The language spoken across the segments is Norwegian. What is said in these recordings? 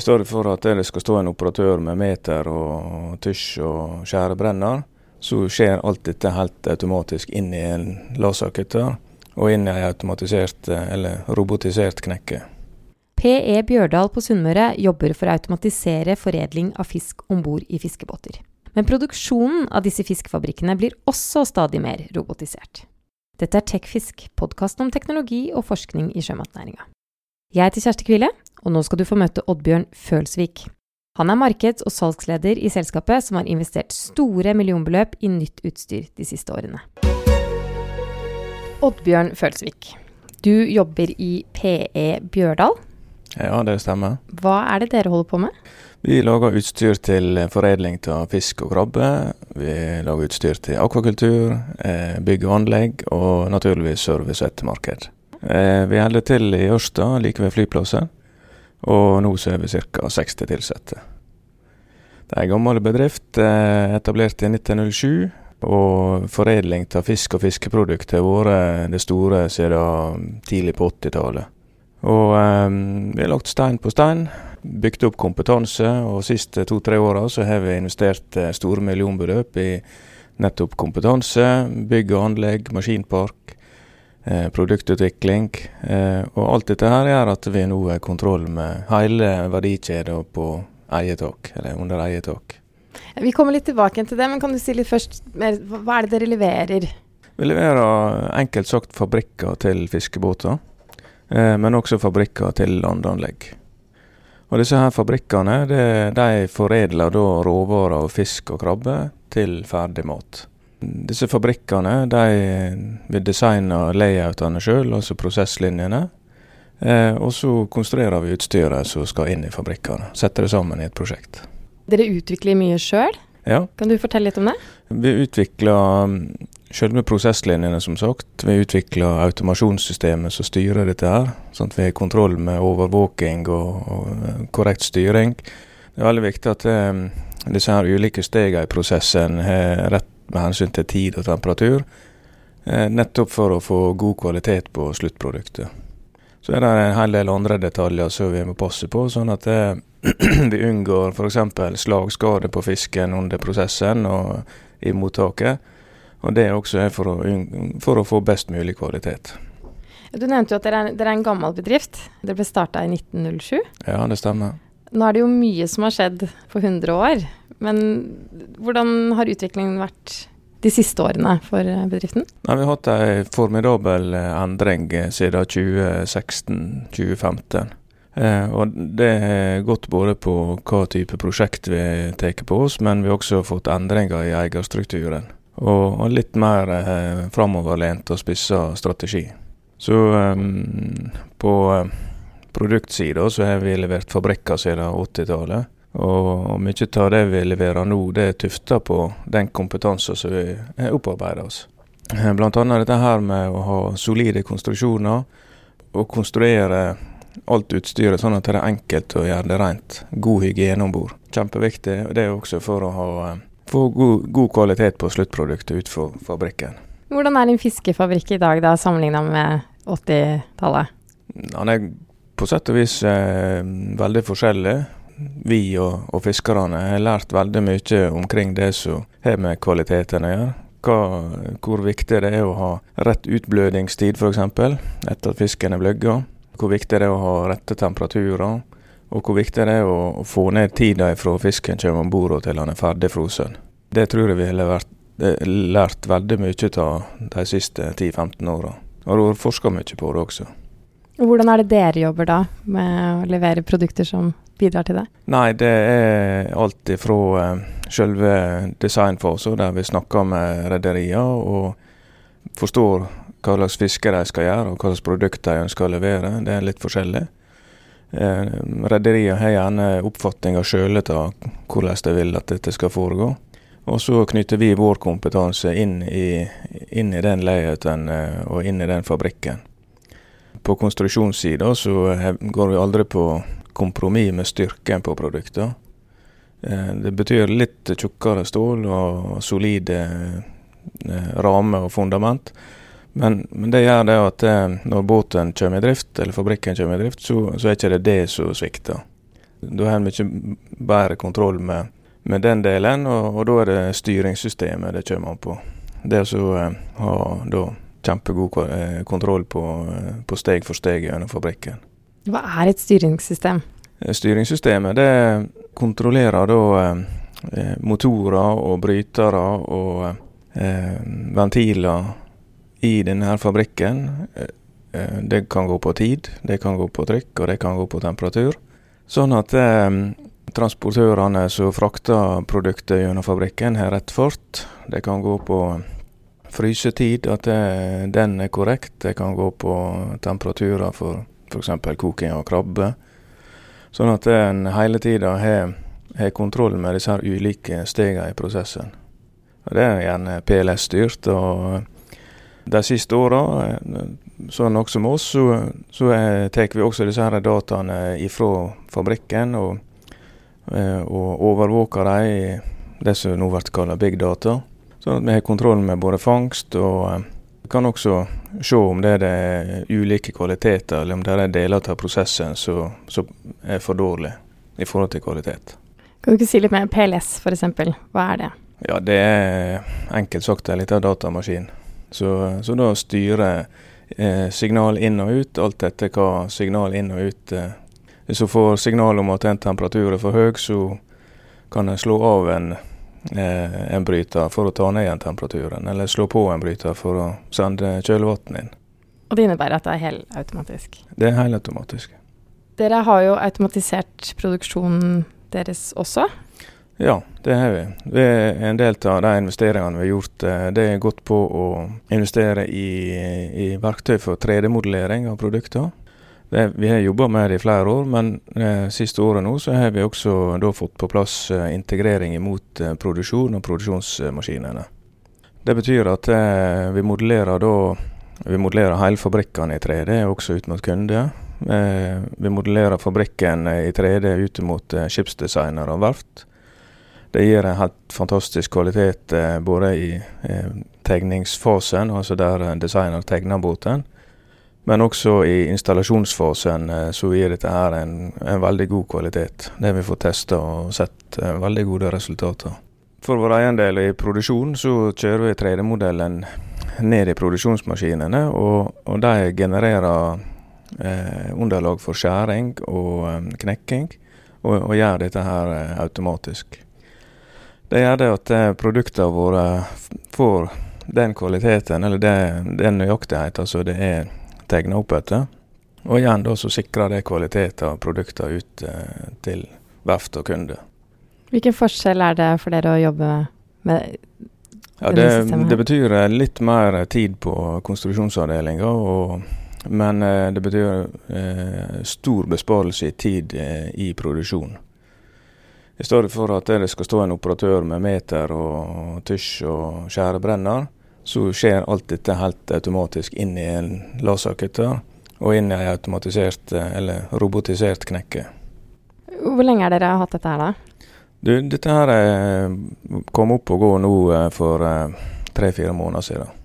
I stedet for at det skal stå en operatør med meter og tysj og skjærebrenner, så skjer alt dette helt automatisk inn i en laserkutter og inn i en automatisert eller robotisert knekke. PE Bjørdal på Sunnmøre jobber for å automatisere foredling av fisk om bord i fiskebåter. Men produksjonen av disse fiskefabrikkene blir også stadig mer robotisert. Dette er Tekfisk, podkasten om teknologi og forskning i sjømatnæringa. Jeg heter Kjersti Kvile, og nå skal du få møte Oddbjørn Følsvik. Han er markeds- og salgsleder i selskapet som har investert store millionbeløp i nytt utstyr de siste årene. Oddbjørn Følsvik, du jobber i PE Bjørdal. Ja, det stemmer. Hva er det dere holder på med? Vi lager utstyr til foredling av fisk og krabbe. Vi lager utstyr til akvakultur, eh, bygg og anlegg, og naturligvis service og ettermarked. Eh, vi holder til i Ørsta, like ved flyplassen, og nå er vi ca. 60 ansatte. Det er en gammel bedrift, eh, etablert i 1907. Og foredling av fisk og fiskeprodukter har vært det store siden tidlig på 80-tallet. Og eh, vi har lagt stein på stein, bygd opp kompetanse, og de siste to-tre åra så har vi investert uh, store millionbeløp i nettopp kompetanse, bygg og anlegg, maskinpark, produktutvikling. Uh, og alt dette her gjør at vi nå har kontroll med hele verdikjeden på eget eller under eget. Vi kommer litt tilbake til det, men kan du si litt først hva er det dere leverer? Vi leverer enkelt sagt fabrikker til fiskebåter. Eh, men også fabrikker til landanlegg. Og disse her fabrikkene de, de foredler da råvarer og fisk og krabbe til ferdig mat. Disse fabrikkene de vil designe layoutene sjøl, altså prosesslinjene. Eh, og så konstruerer vi utstyret som skal inn i fabrikkene. Setter det sammen i et prosjekt. Dere utvikler mye sjøl? Ja. Kan du fortelle litt om det? Vi utvikler Selve prosesslinjene, som sagt. Vi utvikler automasjonssystemet som styrer dette her. Sånn at vi har kontroll med overvåking og, og eh, korrekt styring. Det er veldig viktig at eh, disse her ulike stegene i prosessen har rett med hensyn til tid og temperatur. Eh, nettopp for å få god kvalitet på sluttproduktet. Så er det en hel del andre detaljer som vi må passe på, sånn at eh, vi unngår f.eks. slagskade på fisken under prosessen og i mottaket. Og det også er for å, for å få best mulig kvalitet. Du nevnte jo at dere er, dere er en gammel bedrift. Dere ble starta i 1907. Ja, det stemmer. Nå er det jo mye som har skjedd på 100 år. Men hvordan har utviklingen vært de siste årene for bedriften? Nei, vi har hatt en formidabel eh, endring eh, siden 2016-2015. Eh, og det har gått både på hva type prosjekt vi tar på oss, men vi har også fått endringer i eierstrukturen og, og litt mer eh, framoverlent og spissa strategi. Så eh, på eh, produktsida så har vi levert fabrikker siden 80-tallet. Og, og mye av det vi leverer nå, det er tufta på den kompetansen som vi har opparbeida oss. Eh, blant annet dette her med å ha solide konstruksjoner og konstruere alt utstyret sånn at det er enkelt å gjøre det rent. God hygiene om bord. Kjempeviktig. Det er også for å ha eh, få god, god, kvalitet på sluttproduktet ut fra fabrikken. Hvordan er din fiskefabrikk i dag, da, sammenligna med 80-tallet? Den er på sett og vis eh, veldig forskjellig. Vi og, og, fiskerne har lært veldig mye omkring det som har med kvaliteten å gjøre. Hva, hvor viktig det er å ha rett utblødingstid, f.eks. etter at fisken er bløgga. Hvor viktig det er å ha rette temperaturer og hvor viktig det er å, få ned tida fra fisken kommer om bord til han er ferdig frosen. Det tror jeg vi har vært, eh, lært veldig mye av de siste 10-15 åra. Og du har forska mye på det også. Hvordan er det dere jobber da, med å levere produkter som bidrar til det? Nei, det er alt ifra uh, selve designfasen, der vi snakker med rederier og forstår hva slags fiske de skal gjøre, og hva slags produkter de å levere. Det er litt forskjellig. Eh, Rederiet har gjerne oppfatninger sjøl av hvordan de vil at dette skal foregå. Og så knytter vi vår kompetanse inn i, inn i den layouten eh, og inn i den fabrikken. På konstruksjonssida så går vi aldri på kompromiss med styrken på produktet. Eh, det betyr litt tjukkere stål og solide eh, rammer og fundament. Men, men, det gjør det at eh, når båten kommer i drift, eller fabrikken kommer i drift, så, så er ikke det det som svikter. Da har en mye bedre kontroll med, med den delen, og, og, da er det styringssystemet det kommer an på. Det å ha da kjempegod eh, kontroll på, eh, på, steg for steg gjennom fabrikken. Hva er et styringssystem? Styringssystemet det kontrollerer da eh, motorer og brytere og eh, ventiler i denne fabrikken. Det kan gå på tid, det kan gå på trykk og det kan gå på temperatur. Sånn at eh, transportørene som frakter produktet gjennom fabrikken, har rett fart. Det kan gå på frysetid, at det, den er korrekt. Det kan gå på temperaturer for f.eks. koking av krabbe. Sånn at en hele tida har, har, kontroll med disse her ulike stegene i prosessen. Og det er gjerne PLS-styrt. og De siste åra sånn også med oss, så, så tar vi også disse her dataene ifra fabrikken og, eh, og overvåker dem, det som nå blir kalt big data. Sånn at vi har kontroll med både fangst og vi eh, kan også se om det er ulike kvaliteter, eller om det er deler av prosessen som er for dårlig i forhold til kvalitet. Kan du ikke si litt mer PLS f.eks.? Hva er det? Ja, Det er enkelt sagt en liten datamaskin. Så, så da styrer eh, signal inn og ut, alt etter hva signal inn og ut eh. Hvis hun får signal om at en temperatur er for høy, så kan en slå av en, en bryter for å ta ned igjen temperaturen, eller slå på en bryter for å sende kjølevann inn. Og det innebærer at det er helautomatisk? Det er helautomatisk. Dere har jo automatisert produksjonen deres også? Ja, det har vi. Det er en del av de investeringene vi har gjort. Eh, det er gått på å investere i, i verktøy for 3D-modellering av produkter. Det, vi har jobba med det i flere år, men eh, siste året nå så har vi også da fått på plass eh, integrering mot eh, produksjon og produksjonsmaskinene. Det betyr at eh, vi modellerer da vi modellerer hele fabrikkene i 3D, også ut mot kunder. Eh, vi modellerer fabrikken i 3D ut mot skipsdesignere og verft. Det gir en helt fantastisk kvalitet eh, både i eh, tegningsfasen, altså der eh, designer tegner båten, men også i installasjonsfasen eh, så gir dette her en, en, veldig god kvalitet. Det vi fått testa og sett eh, veldig gode resultater. For vår egen del i produksjon så kjører vi 3D-modellen ned i produksjonsmaskinene, og, og de genererer eh, underlag for skjæring og knekking, og, og gjør dette her automatisk. Det gjør det at eh, produktene våre får den kvaliteten, eller det, den nøyaktigheten som det er tegna opp etter. Og igjen da så sikrer det kvaliteten av produkter ut eh, til verft og kunde. Hvilken forskjell er det for dere å jobbe med ja, det, det betyr eh, litt mer tid på konstruksjonsavdelinga, men eh, det betyr eh, stor besparelse i tid eh, i produksjon. I stedet for at det skal stå en operatør med meter og tysj og skjærebrenner, så skjer alt dette helt automatisk inn i en laserkutter og inn i en automatisert eller robotisert knekke. Hvor lenge har dere hatt dette her, da? Du, dette her kom opp og går nå eh, for eh, tre-fire måneder siden.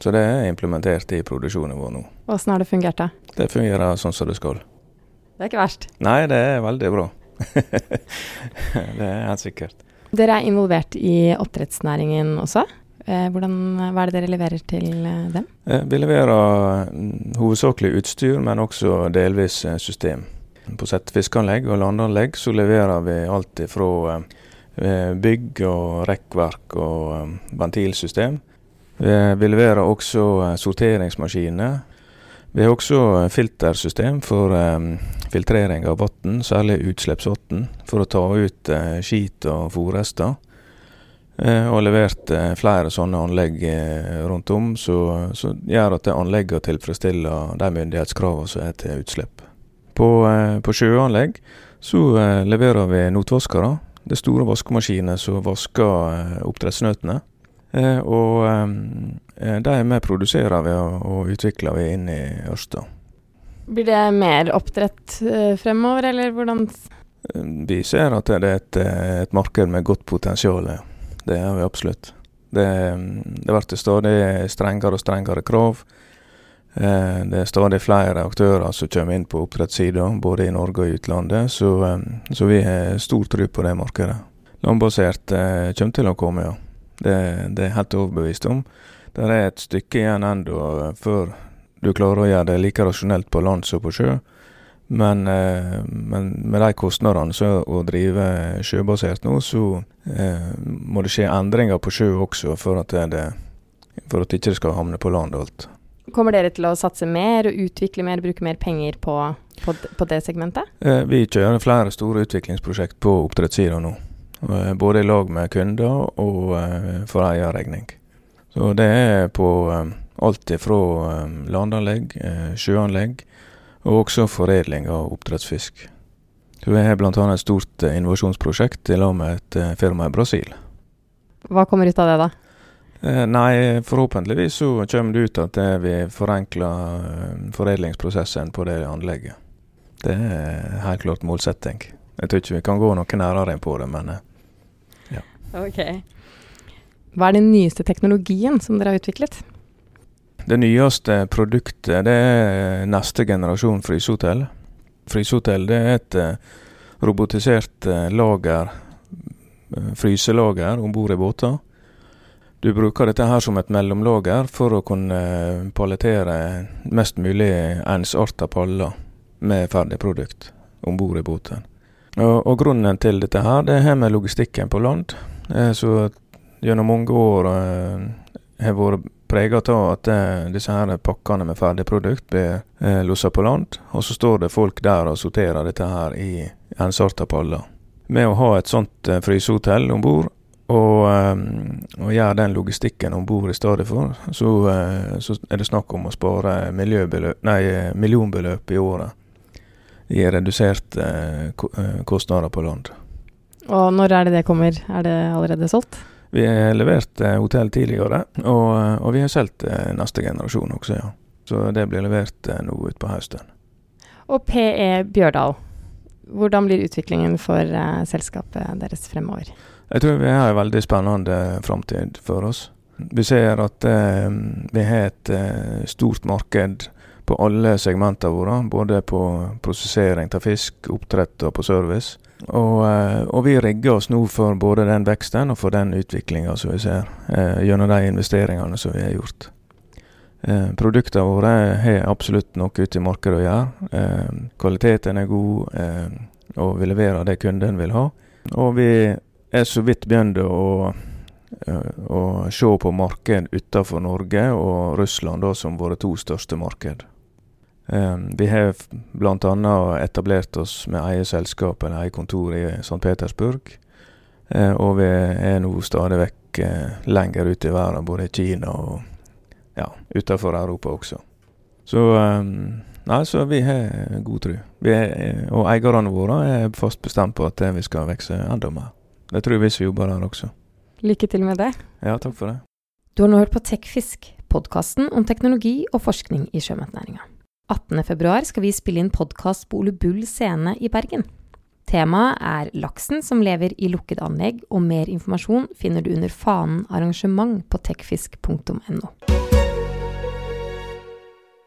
Så det er implementert i produksjonen vår nå. Åssen har det fungert, da? Det fungerer sånn som det skal. Det er ikke verst? Nei, det er veldig bra. det er helt sikkert. Dere er involvert i oppdrettsnæringen også. Eh, hvordan, hva er det dere leverer til eh, dem? Eh, vi leverer mm, hovedsakelig utstyr, men også delvis system. På settefiskanlegg og landanlegg så leverer vi alt fra bygg og rekkverk og ventilsystem. Vi leverer også sorteringsmaskiner vi har også filtersystem for filtrering av vann, særlig utslippsvann, for å ta ut skit og fôrrester. Uh, og levert uh, flere sånne anlegg rundt om, som gjør at anleggene tilfredsstiller de myndighetskravene som er til utslipp. På, på sjøanlegg så leverer vi notvaskere. Det er store vaskemaskiner som vasker oppdrettsnøtene. og Eh, de er med produserer vi og, utvikler vi inn i Ørsta. Blir det mer oppdrett eh, fremover, eller hvordan eh, Vi ser at det er et, et marked med godt potensial. Det har vi absolutt. Det, det blir stadig strengere og strengere krav. Eh, det er stadig flere aktører som kommer inn på oppdrettssida, både i Norge og i utlandet, så, eh, så vi har stor tro på det markedet. Landbasert eh, kommer til å komme, ja. Det, det er jeg helt overbevist om. Det er et stykke igjen ennå før du klarer å gjøre det like rasjonelt på land som på sjø. Men, men, med de kostnadene som å drive sjøbasert nå, så eh, må det skje endringer på sjø også for at det, for at det ikke skal havne på land alt. Kommer dere til å satse mer og utvikle mer, bruke mer penger på, på, på det segmentet? Eh, vi kjører flere store utviklingsprosjekt på oppdrettssida nå. Eh, både i lag med kunder og eh, for egen regning. Så det er på eh, alt fra eh, landanlegg, eh, sjøanlegg og også foredling av oppdrettsfisk. Hun har bl.a. et stort innovasjonsprosjekt i lag med et firma i Brasil. Hva kommer ut av det, da? Eh, nei, forhåpentligvis så kommer det ut at vi forenkler eh, foredlingsprosessen på det anlegget. Det er helt klart målsetting. Jeg tror ikke vi kan gå noe nærmere inn på det, men eh, ja. Ok. Hva er den nyeste teknologien som dere har utviklet? Det nyeste produktet det er neste generasjon frysehotell. Frysehotell det er et robotisert lager, fryselager om bord i båter du bruker dette her som et mellomlager for å kunne palettere mest mulig ensarta paller med ferdig produkt om bord i båten. Og, og, grunnen til dette her, det har med logistikken på land. Eh, så gjennom mange år eh, har vært prega av at eh, disse her pakkene med ferdig produkt blir eh, lossa på land, og så står det folk der og sorterer dette her i ensarta paller. Med å ha et sånt eh, frysehotell om bord, og, ehm, og gjøre den logistikken om bord i stedet for, så, eh, så, er det snakk om å spare nei, millionbeløp i året i reduserte eh, kostnader på land. Og når er det det kommer? Er det allerede solgt? Vi har levert hotell tidligere, og, og vi har solgt neste generasjon også, ja. Så det blir levert nå utpå høsten. Og PE Bjørdal, hvordan blir utviklingen for uh, selskapet deres fremover? Jeg tror vi har en veldig spennende framtid for oss. Vi ser at uh, vi har et uh, stort marked på alle segmentene våre. Både på prosessering av fisk, oppdrett og på service. Og, eh, og, vi rigger oss nå for både den veksten og for den utviklinga som vi ser, eh, gjennom de investeringene som vi har gjort. Eh, produktene våre har absolutt noe ute i markedet å gjøre. Eh, kvaliteten er god, og vi leverer det kunden vil ha. Og vi er så vidt begynt å, eh, å se på marked utenfor Norge og Russland da, som våre to største marked. Um, vi har bl.a. etablert oss med eget selskap eller eget kontor i St. Petersburg. Uh, og vi er nå stadig vekk uh, lenger ute i verden, både i Kina og ja, utenfor Europa også. Så um, Nei, så vi har god tro. og eierne våre er fast bestemt på at vi skal vokse enda mer. Det tror jeg vi som jobber der også. Lykke til med det. Ja, takk for det. Du har nå hørt på Tekfisk, podkasten om teknologi og forskning i sjømatnæringa. 18.2 skal vi spille inn podkast på Ole Bull scene i Bergen. Temaet er laksen som lever i lukkede anlegg, og mer informasjon finner du under fanen arrangement på tekfisk.no.